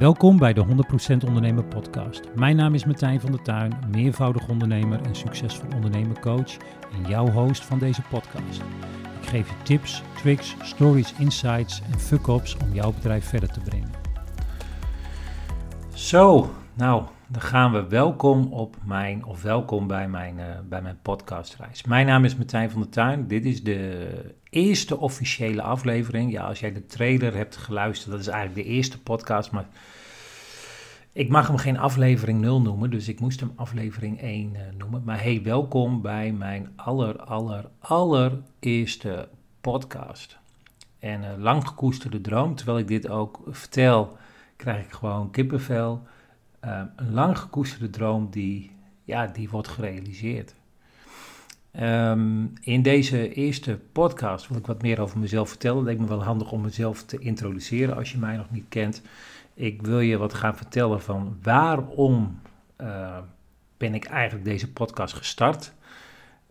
Welkom bij de 100% Ondernemer Podcast. Mijn naam is Martijn van der Tuin, meervoudig ondernemer en succesvol ondernemercoach en jouw host van deze podcast. Ik geef je tips, tricks, stories, insights en fuck-ups om jouw bedrijf verder te brengen. Zo, nou, dan gaan we. Welkom op mijn, of welkom bij mijn, uh, bij mijn podcastreis. Mijn naam is Martijn van der Tuin. Dit is de eerste officiële aflevering. Ja, als jij de trailer hebt geluisterd, dat is eigenlijk de eerste podcast, maar ik mag hem geen aflevering 0 noemen, dus ik moest hem aflevering 1 uh, eh, noemen. Maar hey, welkom bij mijn aller, aller, allereerste podcast. En uh, lang gekoesterde droom, terwijl ik dit ook vertel, krijg ik gewoon kippenvel. Uh, een lang gekoesterde droom die, ja, die wordt gerealiseerd. Um, in deze eerste podcast wil ik wat meer over mezelf vertellen. Het lijkt me wel handig om mezelf te introduceren als je mij nog niet kent. Ik wil je wat gaan vertellen van waarom uh, ben ik eigenlijk deze podcast gestart.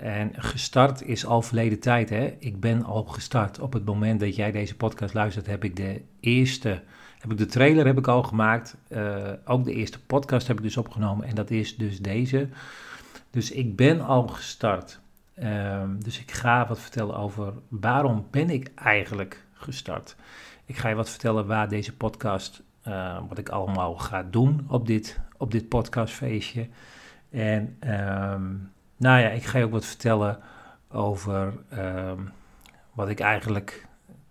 En gestart is al verleden tijd. Hè? Ik ben al gestart. Op het moment dat jij deze podcast luistert, heb ik de eerste, heb ik de trailer heb ik al gemaakt. Uh, ook de eerste podcast heb ik dus opgenomen. En dat is dus deze. Dus ik ben al gestart. Um, dus ik ga wat vertellen over waarom ben ik eigenlijk gestart. Ik ga je wat vertellen waar deze podcast uh, wat ik allemaal ga doen op dit, op dit podcastfeestje. En um, nou ja, ik ga je ook wat vertellen over um, wat ik eigenlijk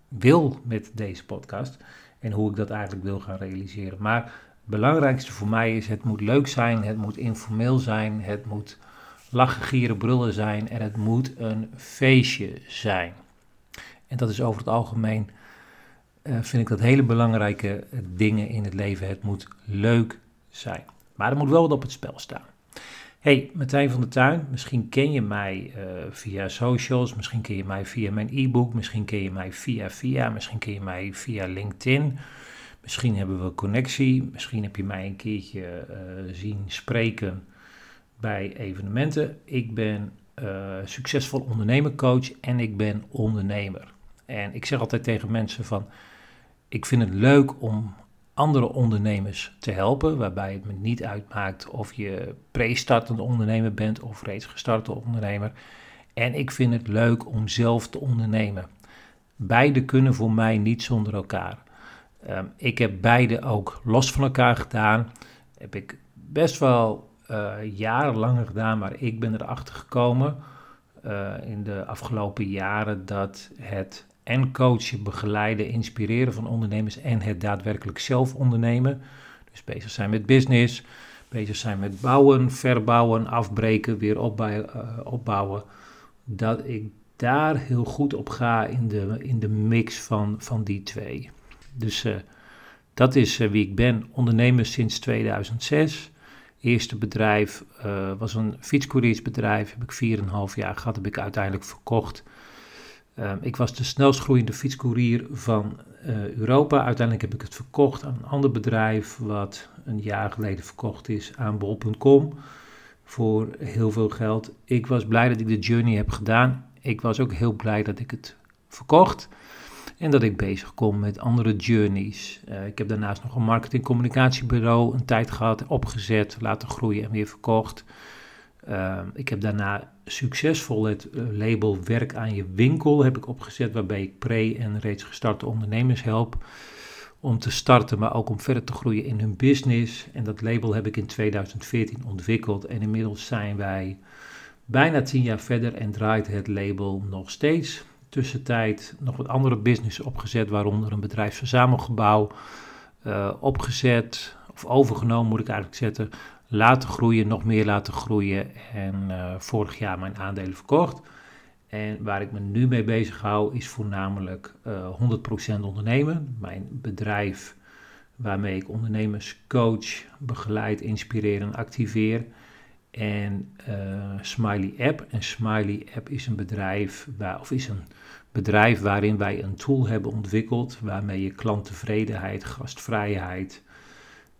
wil met deze podcast. En hoe ik dat eigenlijk wil gaan realiseren. Maar het belangrijkste voor mij is: het moet leuk zijn, het moet informeel zijn, het moet lachen, gieren, brullen zijn en het moet een feestje zijn. En dat is over het algemeen uh, vind ik dat hele belangrijke dingen in het leven. Het moet leuk zijn. Maar er moet wel wat op het spel staan. Hey, Martijn van der Tuin, misschien ken je mij uh, via socials, misschien ken je mij via mijn e-book, misschien ken je mij via via, misschien ken je mij via LinkedIn. Misschien hebben we connectie, misschien heb je mij een keertje uh, zien spreken bij evenementen. Ik ben uh, succesvol ondernemercoach en ik ben ondernemer. En ik zeg altijd tegen mensen van, ik vind het leuk om andere ondernemers te helpen, waarbij het me niet uitmaakt of je pre-startende ondernemer bent of reeds gestarte ondernemer. En ik vind het leuk om zelf te ondernemen. Beide kunnen voor mij niet zonder elkaar. Um, ik heb beide ook los van elkaar gedaan. Heb ik best wel uh, jarenlang gedaan, maar ik ben erachter gekomen uh, in de afgelopen jaren dat het en coachen, begeleiden, inspireren van ondernemers en het daadwerkelijk zelf ondernemen. Dus bezig zijn met business, bezig zijn met bouwen, verbouwen, afbreken, weer opbouwen. Uh, opbouwen dat ik daar heel goed op ga in de, in de mix van, van die twee. Dus uh, dat is uh, wie ik ben, ondernemer sinds 2006. Eerste bedrijf was een fietscouriersbedrijf, heb ik 4,5 jaar gehad, heb ik uiteindelijk verkocht Uh, ik was de snelst groeiende fietscourier van uh, Europa. Uiteindelijk heb ik het verkocht aan een ander bedrijf, wat een jaar geleden verkocht is aan bol.com voor heel veel geld. Ik was blij dat ik de journey heb gedaan. Ik was ook heel blij dat ik het verkocht en dat ik bezig kom met andere journeys. Uh, ik heb daarnaast nog een marketing-communicatiebureau een tijd gehad, opgezet, laten groeien en weer verkocht. Uh, ik heb daarna succesvol het uh, label Werk aan je winkel heb ik opgezet, waarbij ik pre- en reeds gestarte ondernemers help om te starten, maar ook om verder te groeien in hun business. En dat label heb ik in 2014 ontwikkeld en inmiddels zijn wij bijna tien jaar verder en draait het label nog steeds. Tussentijd nog wat andere business opgezet, waaronder een bedrijfsverzamelgebouw uh, opgezet, of overgenomen moet ik eigenlijk zetten, laten groeien, nog meer laten groeien en uh, vorig jaar mijn aandelen verkocht. En waar ik me nu mee bezig hou is voornamelijk uh, 100% ondernemen. Mijn bedrijf waarmee ik ondernemers coach, begeleid, inspireer en activeer. En uh, Smiley App. En Smiley App is een bedrijf, waar, of is een bedrijf waarin wij een tool hebben ontwikkeld waarmee je klanttevredenheid, gastvrijheid,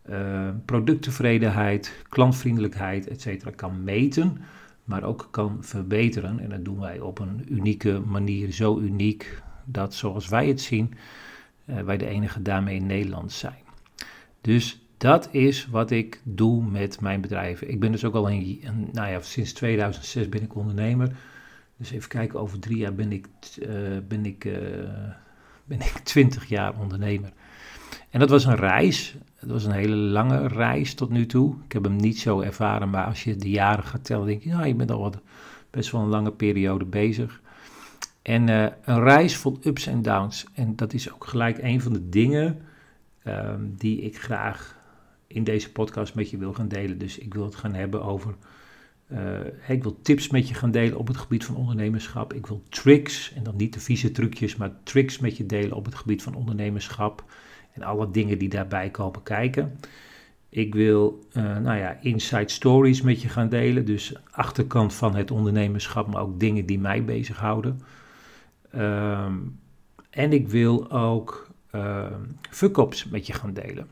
uh, producttevredenheid, klantvriendelijkheid, etc. kan meten, maar ook kan verbeteren. En dat doen wij op een unieke manier, zo uniek dat zoals wij het zien, uh, wij de enige daarmee in Nederland zijn. Dus dat is wat ik doe met mijn bedrijven. Ik ben dus ook al een, nou ja, sinds 2006 ben ik ondernemer. Dus even kijken, over drie jaar ben ik, uh, ben ik, ben ik 20 jaar ondernemer. En dat was een reis. Het was een hele lange reis tot nu toe. Ik heb hem niet zo ervaren, maar als je de jaren gaat tellen, denk je, nou, je bent al wat, best wel een lange periode bezig. En uh, een reis vol ups en downs. En dat is ook gelijk een van de dingen um, die ik graag in deze podcast met je wil gaan delen. Dus ik wil het gaan hebben over. Uh, ik wil tips met je gaan delen op het gebied van ondernemerschap. Ik wil tricks, en dan niet de vieze trucjes, maar tricks met je delen op het gebied van ondernemerschap. Alle dingen die daarbij komen kijken. Ik wil, uh, nou ja, inside stories met je gaan delen. Dus achterkant van het ondernemerschap, maar ook dingen die mij bezighouden. Um, en ik wil ook uh, fuck-ups met je gaan delen.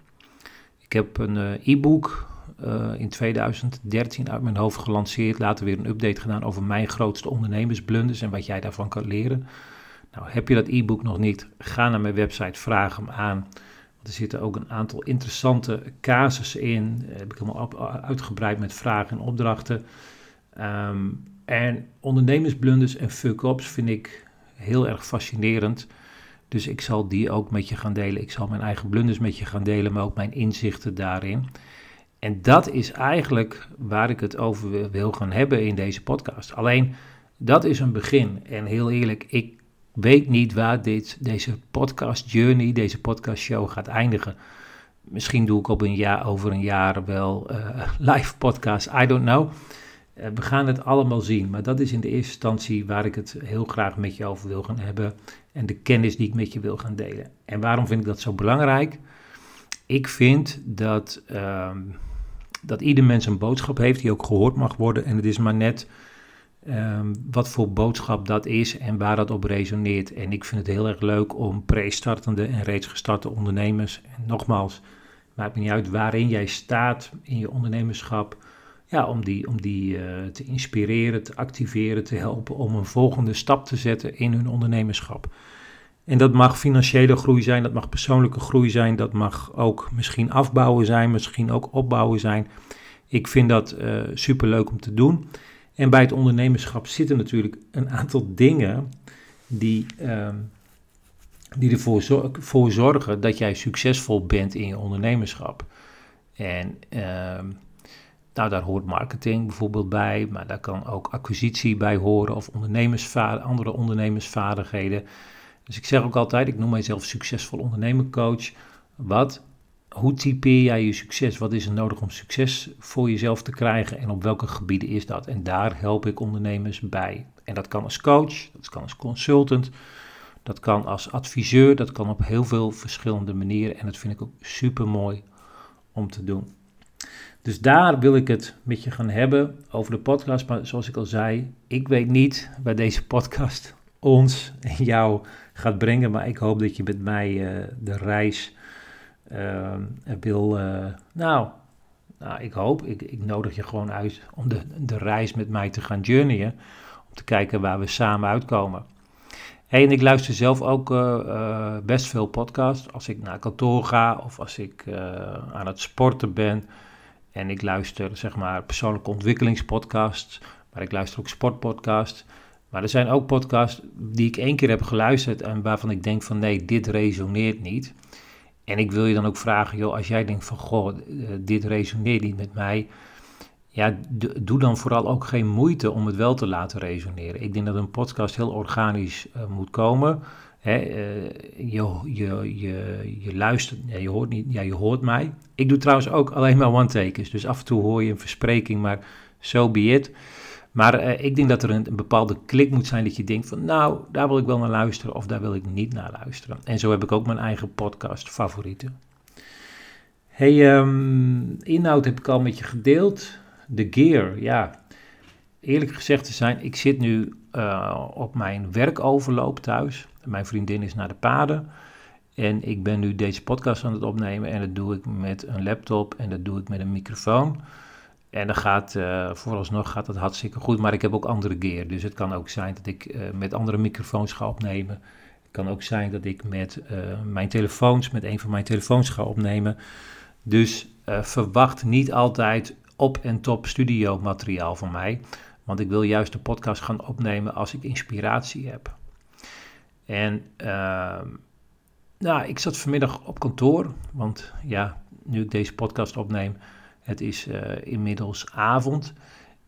Ik heb een uh, e-book uh, in 2013 uit mijn hoofd gelanceerd. Later weer een update gedaan over mijn grootste ondernemersblunders en wat jij daarvan kan leren. Nou, heb je dat e-book nog niet? Ga naar mijn website, vraag hem aan. Er zitten ook een aantal interessante casussen in. Dat heb ik helemaal uitgebreid met vragen en opdrachten. Um, en ondernemersblunders en fuck-ups vind ik heel erg fascinerend. Dus ik zal die ook met je gaan delen. Ik zal mijn eigen blunders met je gaan delen, maar ook mijn inzichten daarin. En dat is eigenlijk waar ik het over wil gaan hebben in deze podcast. Alleen dat is een begin. En heel eerlijk, ik weet niet waar dit, deze podcast journey, deze podcast show gaat eindigen. Misschien doe ik op een jaar, over een jaar wel uh, live podcast, I don't know. Uh, we gaan het allemaal zien, maar dat is in de eerste instantie waar ik het heel graag met je over wil gaan hebben en de kennis die ik met je wil gaan delen. En waarom vind ik dat zo belangrijk? Ik vind dat, uh, dat ieder mens een boodschap heeft die ook gehoord mag worden. En het is maar net um, wat voor boodschap dat is en waar dat op resoneert. En ik vind het heel erg leuk om pre-startende en reeds gestarte ondernemers. En nogmaals, maakt me niet uit waarin jij staat in je ondernemerschap. Ja, om die, om die uh, te inspireren, te activeren, te helpen om een volgende stap te zetten in hun ondernemerschap. En dat mag financiële groei zijn, dat mag persoonlijke groei zijn, dat mag ook misschien afbouwen zijn, misschien ook opbouwen zijn. Ik vind dat uh, superleuk om te doen. En bij het ondernemerschap zitten natuurlijk een aantal dingen die, uh, die ervoor zor voor zorgen dat jij succesvol bent in je ondernemerschap. En uh, nou, daar hoort marketing bijvoorbeeld bij, maar daar kan ook acquisitie bij horen of ondernemersvaardig, andere ondernemersvaardigheden. Dus ik zeg ook altijd, ik noem mijzelf succesvol ondernemercoach. Wat, hoe typeer jij je succes? Wat is er nodig om succes voor jezelf te krijgen en op welke gebieden is dat? En daar help ik ondernemers bij. En dat kan als coach, dat kan als consultant, dat kan als adviseur, dat kan op heel veel verschillende manieren. En dat vind ik ook super mooi om te doen. Dus daar wil ik het met je gaan hebben over de podcast. Maar zoals ik al zei, ik weet niet waar deze podcast ons en jou gaat brengen. Maar ik hoop dat je met mij uh, de reis uh, wil. Uh, nou, nou, ik hoop, ik, ik, nodig je gewoon uit om de, de reis met mij te gaan journeyen. Om te kijken waar we samen uitkomen. En ik luister zelf ook best veel podcasts. Als ik naar kantoor ga of als ik aan het sporten ben. En ik luister zeg maar persoonlijke ontwikkelingspodcasts. Maar ik luister ook sportpodcasts. Maar er zijn ook podcasts die ik één keer heb geluisterd en waarvan ik denk van nee, dit resoneert niet. En ik wil je dan ook vragen, joh, als jij denkt van goh, eh, dit resoneert niet met mij. Ja, doe dan vooral ook geen moeite om het wel te laten resoneren. Ik denk dat een podcast heel organisch uh, moet komen. Hè, uh, je, je, je, je luistert, ja, je, hoort niet, ja, je hoort mij. Ik doe trouwens ook alleen maar one-takers, dus af en toe hoor je een verspreking, maar so be it. Maar uh, ik denk dat er een, bepaalde klik moet zijn dat je denkt van nou, daar wil ik wel naar luisteren of daar wil ik niet naar luisteren. En zo heb ik ook mijn eigen podcast favorieten. Hey, um, inhoud heb ik al met je gedeeld. De gear, ja. Eerlijk gezegd te zijn, ik zit nu uh, op mijn werkoverloop thuis. Mijn vriendin is naar de paden. En ik ben nu deze podcast aan het opnemen en dat doe ik met een laptop en dat doe ik met een microfoon. En dan gaat, uh, vooralsnog gaat het hartstikke goed, maar ik heb ook andere gear. Dus het kan ook zijn dat ik uh, met andere microfoons ga opnemen. Het kan ook zijn dat ik met uh, mijn telefoons, met een van mijn telefoons ga opnemen. Dus verwacht niet altijd op en top studio materiaal van mij. Want ik wil juist de podcast gaan opnemen als ik inspiratie heb. En uh, nou, ik zat vanmiddag op kantoor. Want ja, nu ik deze podcast opneem, het is uh, inmiddels avond.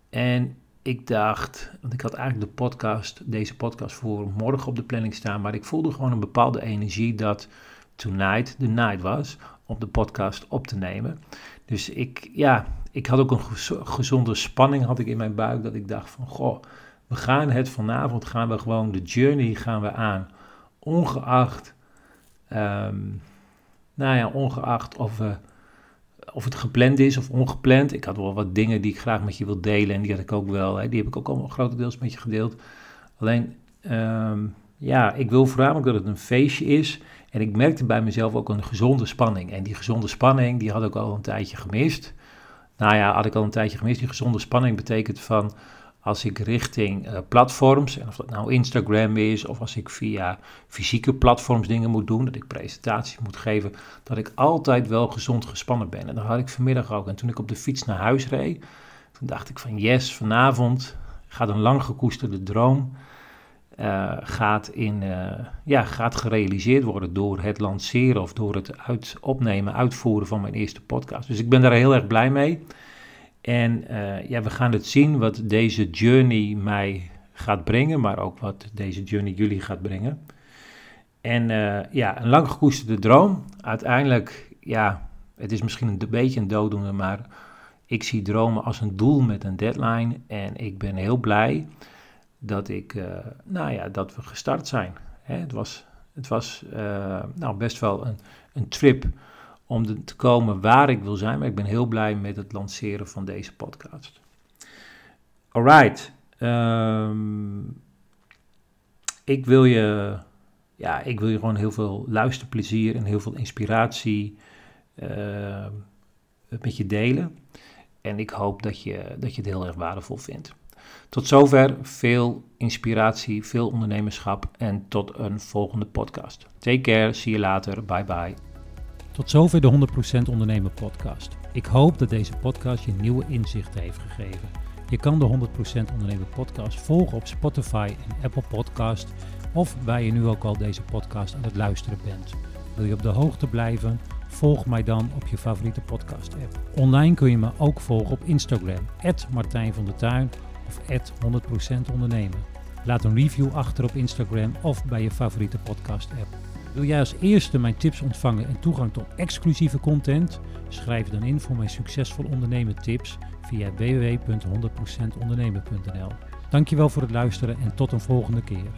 En ik dacht, want ik had eigenlijk de podcast, deze podcast voor morgen op de planning staan. Maar ik voelde gewoon een bepaalde energie dat tonight the night was om de podcast op te nemen. Dus ik, ja, ik had ook een gezonde spanning had ik in mijn buik. Dat ik dacht van, goh, we gaan het vanavond, gaan we gewoon de journey gaan we aan. Ongeacht, um, nou ja, ongeacht of, we, of het gepland is of ongepland. Ik had wel wat dingen die ik graag met je wil delen. En die had ik ook wel, hè, die heb ik ook allemaal grotendeels met je gedeeld. Alleen, um, ja, ik wil voornamelijk dat het een feestje is. En ik merkte bij mezelf ook een gezonde spanning. En die gezonde spanning, die had ik al een tijdje gemist. Nou ja, had ik al een tijdje gemist. Die gezonde spanning betekent van als ik richting uh, platforms, en of dat nou Instagram is, of als ik via fysieke platforms dingen moet doen, dat ik presentaties moet geven, dat ik altijd wel gezond gespannen ben. En dat had ik vanmiddag ook. En toen ik op de fiets naar huis reed, toen dacht ik van yes, vanavond gaat een lang gekoesterde droom uh, gaat, in, uh, ja, gaat gerealiseerd worden door het lanceren of door het uit, opnemen, uitvoeren van mijn eerste podcast. Dus ik ben daar heel erg blij mee. En uh, ja, we gaan het zien wat deze journey mij gaat brengen, maar ook wat deze journey jullie gaat brengen. En ja, een lang gekoesterde droom. Uiteindelijk, ja, het is misschien een beetje een dooddoener, maar ik zie dromen als een doel met een deadline. En ik ben heel blij dat, ik, uh, nou ja, dat we gestart zijn. Hè, het was, het was nou, best wel een, een trip om te komen waar ik wil zijn, maar ik ben heel blij met het lanceren van deze podcast. Alright. Um, ik wil je, ja, ik wil je gewoon heel veel luisterplezier en heel veel inspiratie uh, met je delen. En ik hoop dat je, dat je het heel erg waardevol vindt. Tot zover veel inspiratie, veel ondernemerschap en tot een volgende podcast. Take care, see you later, bye bye. Tot zover de 100% Ondernemer podcast. Ik hoop dat deze podcast je nieuwe inzichten heeft gegeven. Je kan de 100% Ondernemer podcast volgen op Spotify en Apple Podcast of waar je nu ook al deze podcast aan het luisteren bent. Wil je op de hoogte blijven? Volg mij dan op je favoriete podcast app. Online kun je me ook volgen op Instagram, Martijn van der Tuin of 100% ondernemen. Laat een review achter op Instagram of bij je favoriete podcast app. Wil jij als eerste mijn tips ontvangen en toegang tot exclusieve content? Schrijf dan in voor mijn succesvol ondernemen tips via www.100%ondernemen.nl. Dankjewel voor het luisteren en tot een volgende keer.